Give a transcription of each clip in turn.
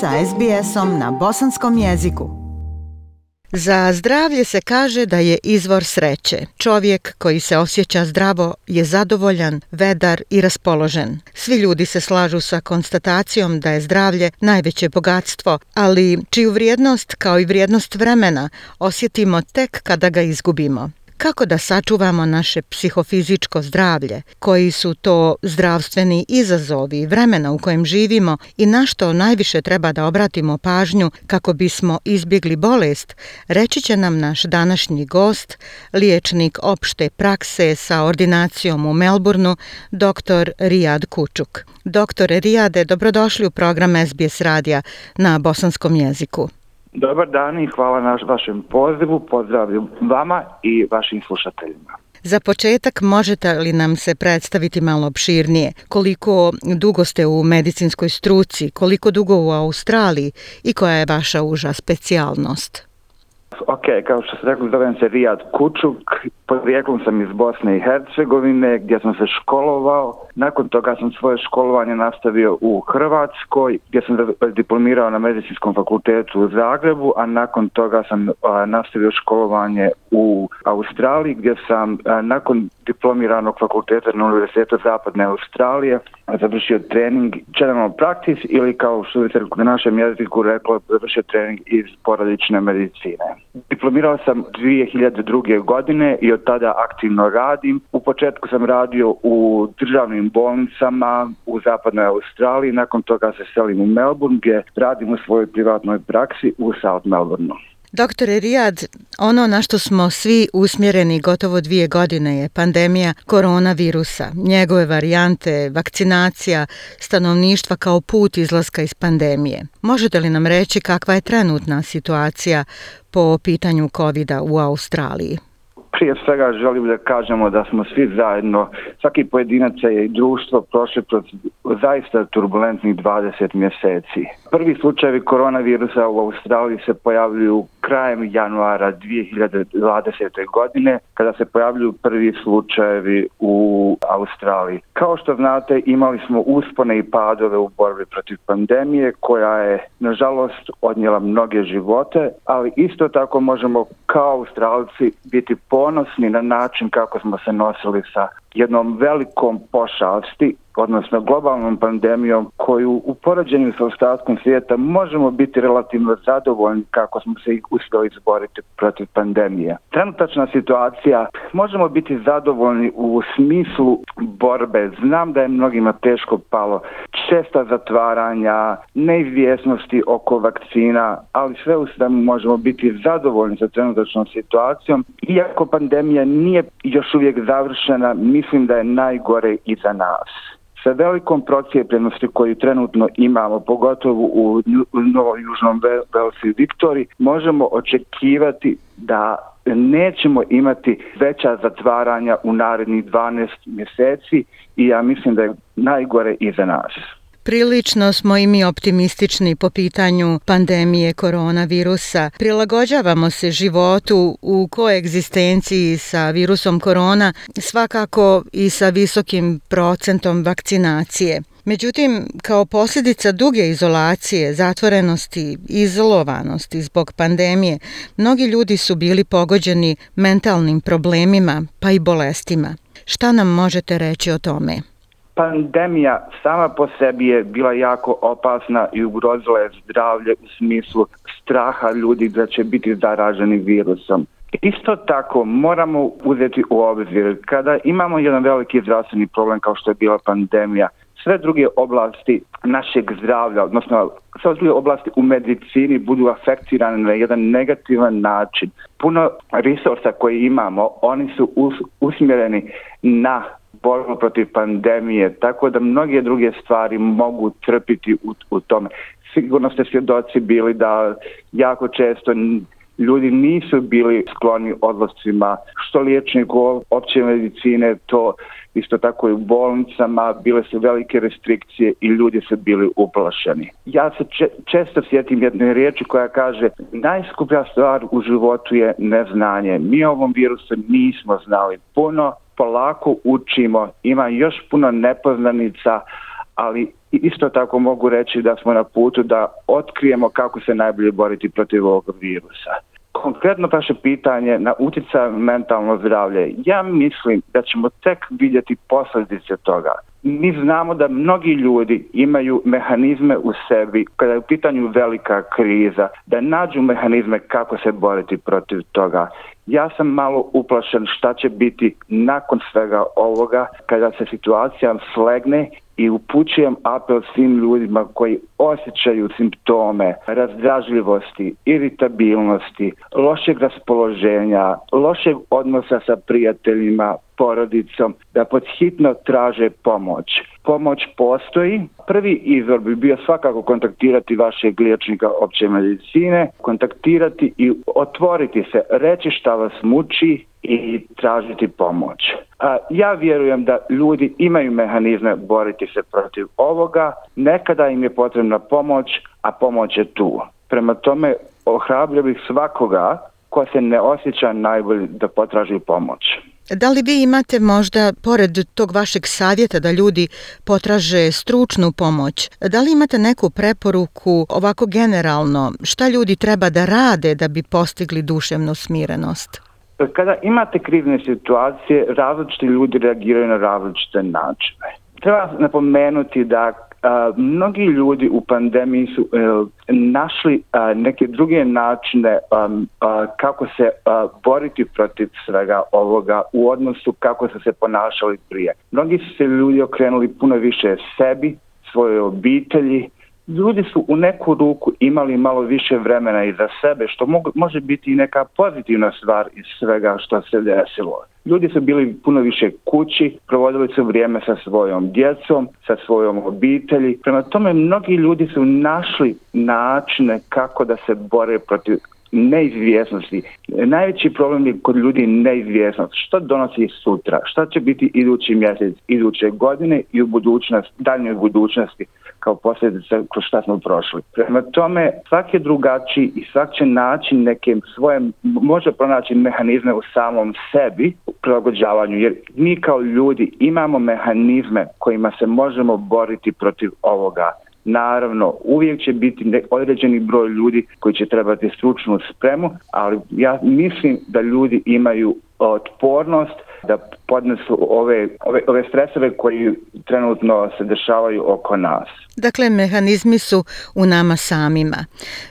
sa SBS-om na bosanskom jeziku. Za zdravlje se kaže da je izvor sreće. Čovjek koji se osjeća zdravo je zadovoljan, vedar i raspoložen. Svi ljudi se slažu sa konstatacijom da je zdravlje najveće bogatstvo, ali čiju vrijednost kao i vrijednost vremena osjetimo tek kada ga izgubimo kako da sačuvamo naše psihofizičko zdravlje, koji su to zdravstveni izazovi vremena u kojem živimo i na što najviše treba da obratimo pažnju kako bismo izbjegli bolest, reći će nam naš današnji gost, liječnik opšte prakse sa ordinacijom u Melbourneu, dr. Rijad Kučuk. Doktore Rijade, dobrodošli u program SBS Radija na bosanskom jeziku. Dobar dan i hvala na vašem pozivu. Pozdravljam vama i vašim slušateljima. Za početak možete li nam se predstaviti malo opširnije? Koliko dugo ste u medicinskoj struci, koliko dugo u Australiji i koja je vaša uža specijalnost? Ok, kao što ste rekli, zovem se Rijad Kučuk, podrijeklom sam iz Bosne i Hercegovine gdje sam se školovao Nakon toga sam svoje školovanje nastavio u Hrvatskoj, gdje sam diplomirao na medicinskom fakultetu u Zagrebu, a nakon toga sam nastavio školovanje u Australiji, gdje sam nakon diplomiranog fakulteta na Univerzitetu Zapadne Australije završio trening general practice ili kao što bi se na našem jeziku reklo, završio trening iz poradične medicine. Diplomirao sam 2002. godine i od tada aktivno radim. U početku sam radio u državnim bolnicama u zapadnoj Australiji, nakon toga se selim u Melbourne gdje radim u svojoj privatnoj praksi u South Melbourneu. Doktore Rijad, ono na što smo svi usmjereni gotovo dvije godine je pandemija koronavirusa, njegove varijante, vakcinacija, stanovništva kao put izlaska iz pandemije. Možete li nam reći kakva je trenutna situacija po pitanju COVID-a u Australiji? prije svega želim da kažemo da smo svi zajedno, svaki pojedinac je i društvo prošli proces zaista turbulentnih 20 mjeseci. Prvi slučajevi koronavirusa u Australiji se pojavljuju krajem januara 2020. godine, kada se pojavljuju prvi slučajevi u Australiji. Kao što znate, imali smo uspone i padove u borbi protiv pandemije, koja je, nažalost, odnijela mnoge živote, ali isto tako možemo kao Australici biti ponosni na način kako smo se nosili sa jednom velikom pošalsti odnosno globalnom pandemijom koju u poređenju sa ostatkom svijeta možemo biti relativno zadovoljni kako smo se uspjeli izboriti protiv pandemije. Trenutačna situacija, možemo biti zadovoljni u smislu borbe. Znam da je mnogima teško palo česta zatvaranja, neizvjesnosti oko vakcina, ali sve u svemu možemo biti zadovoljni sa trenutačnom situacijom. Iako pandemija nije još uvijek završena, mislim da je najgore iza nas sa velikom procijepljenosti koju trenutno imamo, pogotovo u Novom Južnom Velsu i Viktori, možemo očekivati da nećemo imati veća zatvaranja u narednih 12 mjeseci i ja mislim da je najgore iza nas. Prilično smo i mi optimistični po pitanju pandemije koronavirusa. Prilagođavamo se životu u koegzistenciji sa virusom korona, svakako i sa visokim procentom vakcinacije. Međutim, kao posljedica duge izolacije, zatvorenosti, izolovanosti zbog pandemije, mnogi ljudi su bili pogođeni mentalnim problemima, pa i bolestima. Šta nam možete reći o tome? pandemija sama po sebi je bila jako opasna i ugrozila je zdravlje u smislu straha ljudi da će biti zaraženi virusom. Isto tako moramo uzeti u obzir kada imamo jedan veliki zdravstveni problem kao što je bila pandemija, sve druge oblasti našeg zdravlja, odnosno sve druge oblasti u medicini budu afektirane na jedan negativan način. Puno resursa koje imamo, oni su us usmjereni na borba protiv pandemije, tako da mnoge druge stvari mogu trpiti u, u tome. Sigurno ste svjedoci bili da jako često ljudi nisu bili skloni odlascima, što liječnik u opće medicine, to isto tako i u bolnicama, bile su velike restrikcije i ljudi su bili uplašeni. Ja se često sjetim jedne riječi koja kaže najskuplja stvar u životu je neznanje. Mi ovom virusu nismo znali puno, polako učimo, ima još puno nepoznanica, ali isto tako mogu reći da smo na putu da otkrijemo kako se najbolje boriti protiv ovog virusa. Konkretno vaše pitanje na utjecaj mentalno zdravlje, ja mislim da ćemo tek vidjeti posljedice toga mi znamo da mnogi ljudi imaju mehanizme u sebi kada je u pitanju velika kriza, da nađu mehanizme kako se boriti protiv toga. Ja sam malo uplašen šta će biti nakon svega ovoga kada se situacija slegne i upućujem apel svim ljudima koji osjećaju simptome razdražljivosti, iritabilnosti, lošeg raspoloženja, lošeg odnosa sa prijateljima, porodicom, da pod hitno traže pomoć pomoć postoji. Prvi izvor bi bio svakako kontaktirati vašeg liječnika opće medicine, kontaktirati i otvoriti se, reći šta vas muči i tražiti pomoć. A, ja vjerujem da ljudi imaju mehanizme boriti se protiv ovoga, nekada im je potrebna pomoć, a pomoć je tu. Prema tome, ohrabljio bih svakoga ko se ne osjeća najbolje da potraži pomoć. Da li vi imate možda, pored tog vašeg savjeta da ljudi potraže stručnu pomoć, da li imate neku preporuku ovako generalno, šta ljudi treba da rade da bi postigli duševnu smirenost? Kada imate krivne situacije, različiti ljudi reagiraju na različite načine. Treba napomenuti da mnogi ljudi u pandemiji su uh, našli uh, neke druge načine um, uh, kako se uh, boriti protiv svega ovoga u odnosu kako su se ponašali prije. Mnogi su se ljudi okrenuli puno više sebi, svoje obitelji. Ljudi su u neku ruku imali malo više vremena i za sebe, što mogu, može biti i neka pozitivna stvar iz svega što se desilo. Uh, ljudi su bili puno više kući, provodili su vrijeme sa svojom djecom, sa svojom obitelji. Prema tome, mnogi ljudi su našli načine kako da se bore protiv neizvjesnosti. Najveći problem je kod ljudi neizvjesnost. Što donosi sutra? Šta će biti idući mjesec, iduće godine i u budućnosti, daljnjoj budućnosti? kao posljedica kroz šta smo prošli. Prema tome, svak je drugačiji i svak će naći neke svoje, može pronaći mehanizme u samom sebi u prilagođavanju, jer mi kao ljudi imamo mehanizme kojima se možemo boriti protiv ovoga Naravno, uvijek će biti određeni broj ljudi koji će trebati stručnu spremu, ali ja mislim da ljudi imaju otpornost da podnesu ove, ove, ove stresove koji trenutno se dešavaju oko nas. Dakle, mehanizmi su u nama samima.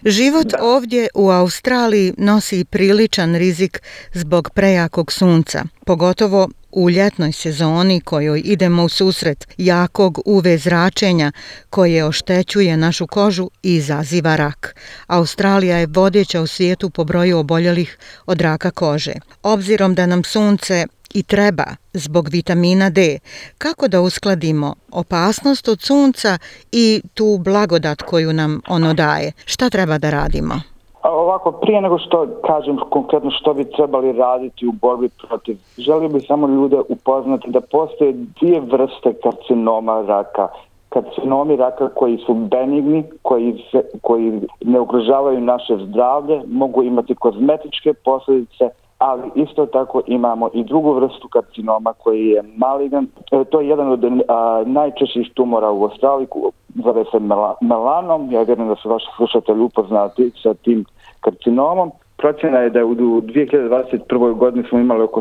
Život da. ovdje u Australiji nosi priličan rizik zbog prejakog sunca, pogotovo U ljetnoj sezoni kojoj idemo u susret jakog UV zračenja koje oštećuje našu kožu i izaziva rak. Australija je vodeća u svijetu po broju oboljelih od raka kože. Obzirom da nam sunce i treba zbog vitamina D, kako da uskladimo opasnost od sunca i tu blagodat koju nam ono daje? Šta treba da radimo? Ovako, prije nego što kažem konkretno što bi trebali raditi u borbi protiv, želio bih samo ljude upoznati da postoje dvije vrste karcinoma raka. Karcinomi raka koji su benigni, koji, se, koji ne ugrožavaju naše zdravlje, mogu imati kozmetičke posljedice, ali isto tako imamo i drugu vrstu karcinoma koji je maligan. E, to je jedan od a, najčešćih tumora u Australiku, zove se melanom. Ja vjerujem da su vaši slušatelji upoznati sa tim karcinomom. Procjena je da u 2021. godini smo imali oko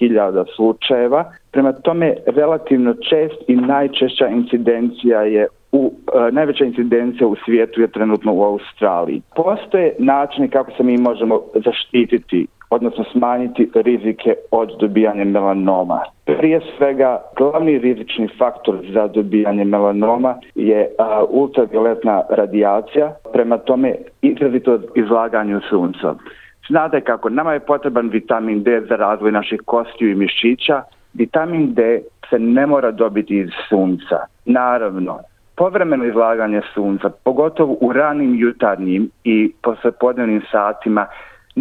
16.000 slučajeva. Prema tome, relativno čest i najčešća incidencija je u, e, najveća incidencija u svijetu je trenutno u Australiji. Postoje načini kako se mi možemo zaštititi odnosno smanjiti rizike od dobijanja melanoma. Prije svega, glavni rizični faktor za dobijanje melanoma je ultravioletna radijacija, prema tome izrazito izlaganju sunca. Znate kako, nama je potreban vitamin D za razvoj naših kostiju i mišića. Vitamin D se ne mora dobiti iz sunca. Naravno, povremeno izlaganje sunca, pogotovo u ranim jutarnjim i poslepodnevnim satima,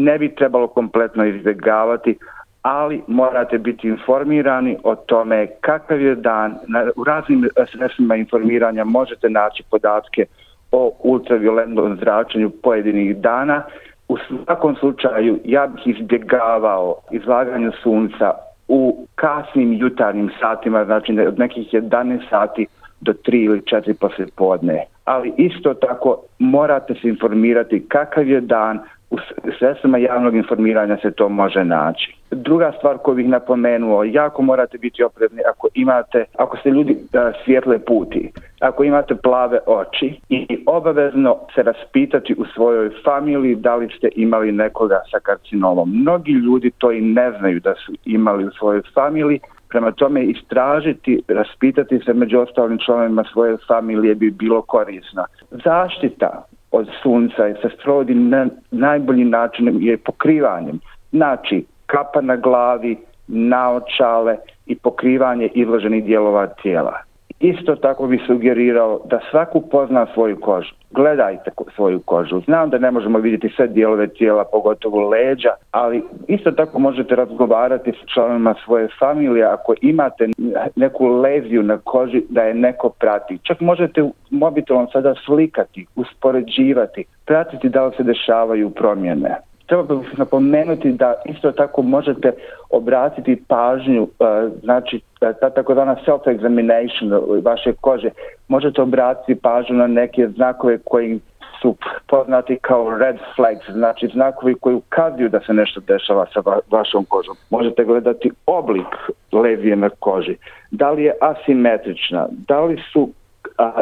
ne bi trebalo kompletno izbjegavati, ali morate biti informirani o tome kakav je dan. Na, u raznim sredstvima informiranja možete naći podatke o ultravioletnom zračenju pojedinih dana. U svakom slučaju ja bih izbjegavao izlaganje sunca u kasnim jutarnjim satima, znači od nekih 11 sati do 3 ili 4 posle podne. Ali isto tako morate se informirati kakav je dan, u sredstvima javnog informiranja se to može naći. Druga stvar koju bih napomenuo, jako morate biti oprezni ako imate, ako ste ljudi a, e, svjetle puti, ako imate plave oči i obavezno se raspitati u svojoj familiji da li ste imali nekoga sa karcinomom. Mnogi ljudi to i ne znaju da su imali u svojoj familiji, prema tome istražiti, raspitati se među ostalim članovima svoje familije bi bilo korisno. Zaštita od sunca je se sprovodi na najbolji način je pokrivanjem. Znači, kapa na glavi, naočale i pokrivanje izloženih dijelova tijela isto tako bi sugerirao da svaku pozna svoju kožu. Gledajte ko svoju kožu. Znam da ne možemo vidjeti sve dijelove tijela, pogotovo leđa, ali isto tako možete razgovarati s članima svoje familije ako imate neku leziju na koži da je neko prati. Čak možete mobitelom sada slikati, uspoređivati, pratiti da li se dešavaju promjene treba bi napomenuti da isto tako možete obratiti pažnju, e, znači e, ta tako dana self-examination vaše kože, možete obratiti pažnju na neke znakove koji su poznati kao red flags, znači znakovi koji ukazuju da se nešto dešava sa vašom kožom. Možete gledati oblik levije na koži, da li je asimetrična, da li su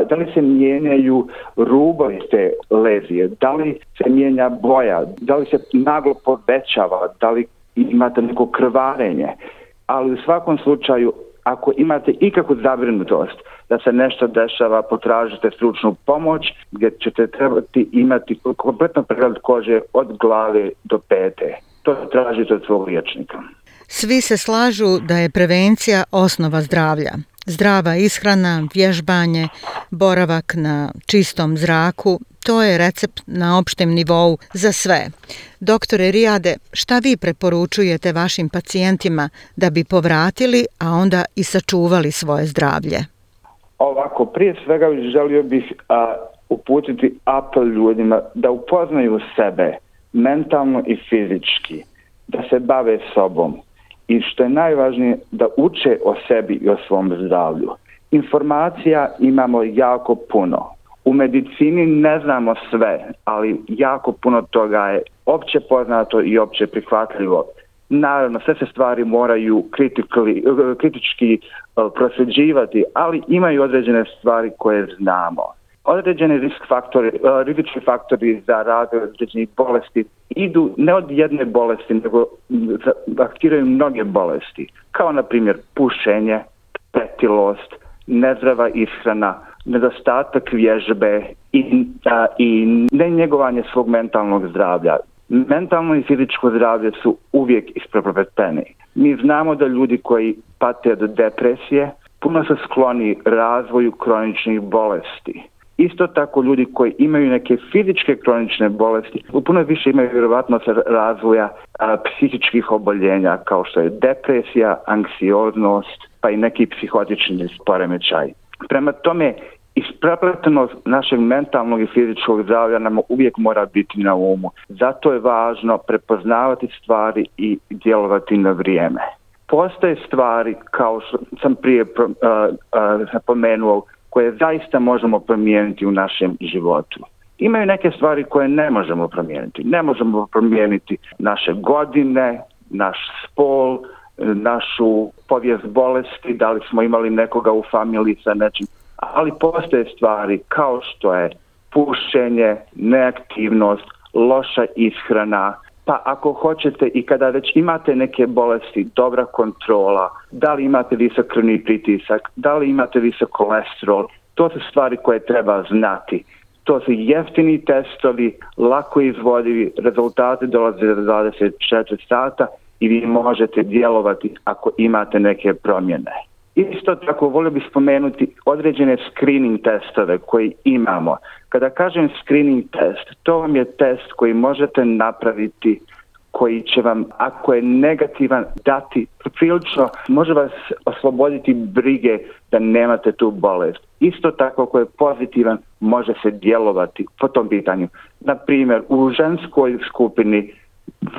da li se mijenjaju rubove te lezije, da li se mijenja boja, da li se naglo povećava, da li imate neko krvarenje. Ali u svakom slučaju, ako imate ikakvu zabrinutost da se nešto dešava, potražite stručnu pomoć gdje ćete trebati imati kompletno pregled kože od glave do pete. To tražite od svog liječnika. Svi se slažu da je prevencija osnova zdravlja. Zdrava ishrana, vježbanje, boravak na čistom zraku, to je recept na opštem nivou za sve. Doktore Rijade, šta vi preporučujete vašim pacijentima da bi povratili, a onda i sačuvali svoje zdravlje? Ovako, prije svega želio bih a, uputiti apel ljudima da upoznaju sebe mentalno i fizički, da se bave sobom, i što je najvažnije da uče o sebi i o svom zdravlju. Informacija imamo jako puno. U medicini ne znamo sve, ali jako puno toga je opće poznato i opće prihvatljivo. Naravno, sve se stvari moraju kritički eh, prosveđivati, ali imaju određene stvari koje znamo određeni risk faktori, e, rizični faktori za razvoj određenih bolesti idu ne od jedne bolesti, nego aktiraju mnoge bolesti, kao na primjer pušenje, petilost, nezdrava ishrana, nedostatak vježbe i, a, i ne njegovanje svog mentalnog zdravlja. Mentalno i fizičko zdravlje su uvijek isprepropeteni. Mi znamo da ljudi koji pate od depresije puno se skloni razvoju kroničnih bolesti. Isto tako ljudi koji imaju neke fizičke kronične bolesti u puno više imaju vjerovatnost razvoja a, psihičkih oboljenja kao što je depresija, anksioznost pa i neki psihotični poremećaj. Prema tome, isprepletenost našeg mentalnog i fizičkog zdravlja nam uvijek mora biti na umu. Zato je važno prepoznavati stvari i djelovati na vrijeme. Postoje stvari, kao što sam prije uh, uh, pomenuo, koje zaista možemo promijeniti u našem životu. Imaju neke stvari koje ne možemo promijeniti. Ne možemo promijeniti naše godine, naš spol, našu povijest bolesti, da li smo imali nekoga u familiji sa nečim. Ali postoje stvari kao što je pušenje, neaktivnost, loša ishrana, Pa ako hoćete i kada već imate neke bolesti, dobra kontrola, da li imate visok krvni pritisak, da li imate visok kolesterol, to su stvari koje treba znati. To su jeftini testovi, lako izvodivi, rezultate dolaze za 24 sata i vi možete djelovati ako imate neke promjene. Isto tako volio bih spomenuti određene screening testove koji imamo. Kada kažem screening test, to vam je test koji možete napraviti koji će vam, ako je negativan, dati prilično, može vas osloboditi brige da nemate tu bolest. Isto tako ako je pozitivan, može se djelovati po tom pitanju. Naprimjer, u ženskoj skupini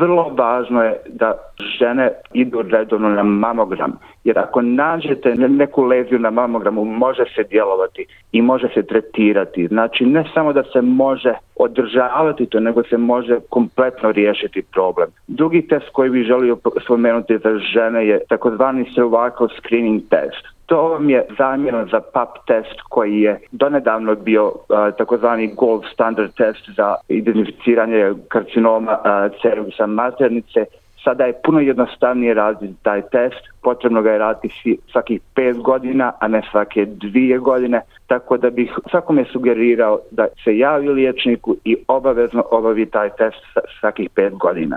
vrlo važno je da žene idu redovno na mamogram Jer ako nađete neku leziju na mamogramu, može se djelovati i može se tretirati. Znači, ne samo da se može održavati to, nego se može kompletno riješiti problem. Drugi test koji bi želio spomenuti za žene je takozvani cervical screening test. To vam je zamjeno za PAP test koji je donedavno bio e, takozvani gold standard test za identificiranje karcinoma e, cervusa maternice sada je puno jednostavnije raditi taj test, potrebno ga je raditi svakih pet godina, a ne svake dvije godine, tako da bih svakome sugerirao da se javi liječniku i obavezno obavi taj test svakih pet godina.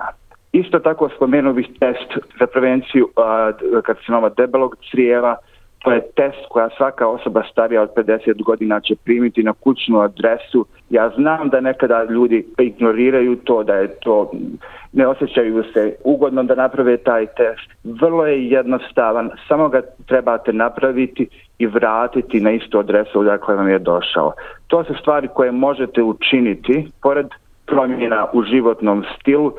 Isto tako spomenuo bih test za prevenciju a, karcinoma debelog crijeva, To je test koja svaka osoba starija od 50 godina će primiti na kućnu adresu. Ja znam da nekada ljudi ignoriraju to, da je to, ne osjećaju se ugodno da naprave taj test. Vrlo je jednostavan, samo ga trebate napraviti i vratiti na istu adresu u dakle vam je došao. To su stvari koje možete učiniti pored promjena u životnom stilu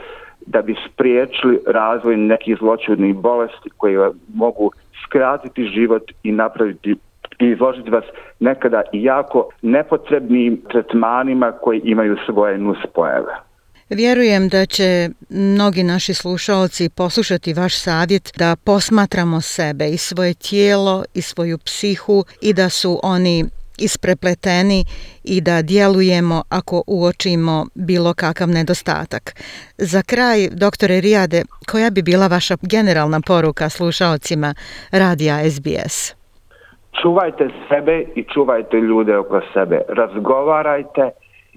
da bi spriječili razvoj nekih zločudnih bolesti koje mogu skratiti život i napraviti i izložiti vas nekada jako nepotrebnim tretmanima koji imaju svoje nuspojeve. Vjerujem da će mnogi naši slušalci poslušati vaš savjet da posmatramo sebe i svoje tijelo i svoju psihu i da su oni isprepleteni i da djelujemo ako uočimo bilo kakav nedostatak. Za kraj, doktore Rijade, koja bi bila vaša generalna poruka slušalcima radija SBS? Čuvajte sebe i čuvajte ljude oko sebe. Razgovarajte,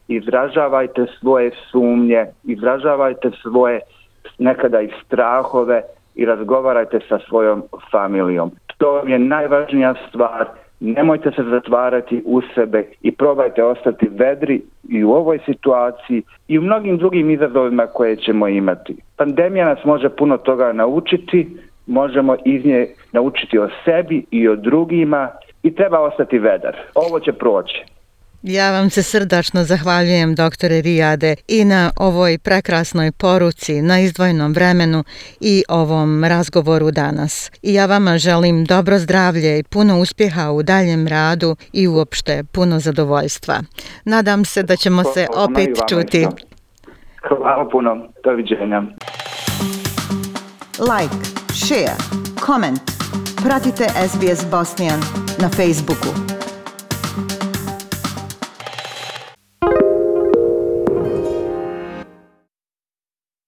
izražavajte svoje sumnje, izražavajte svoje nekada i strahove i razgovarajte sa svojom familijom. To vam je najvažnija stvar nemojte se zatvarati u sebe i probajte ostati vedri i u ovoj situaciji i u mnogim drugim izazovima koje ćemo imati. Pandemija nas može puno toga naučiti, možemo iz nje naučiti o sebi i o drugima i treba ostati vedar. Ovo će proći. Ja vam se srdačno zahvaljujem, doktore Rijade, i na ovoj prekrasnoj poruci, na izdvojnom vremenu i ovom razgovoru danas. I ja vama želim dobro zdravlje i puno uspjeha u daljem radu i uopšte puno zadovoljstva. Nadam se da ćemo se opet čuti. Hvala puno, doviđenja. Like, share, comment. Pratite SBS Bosnian na Facebooku.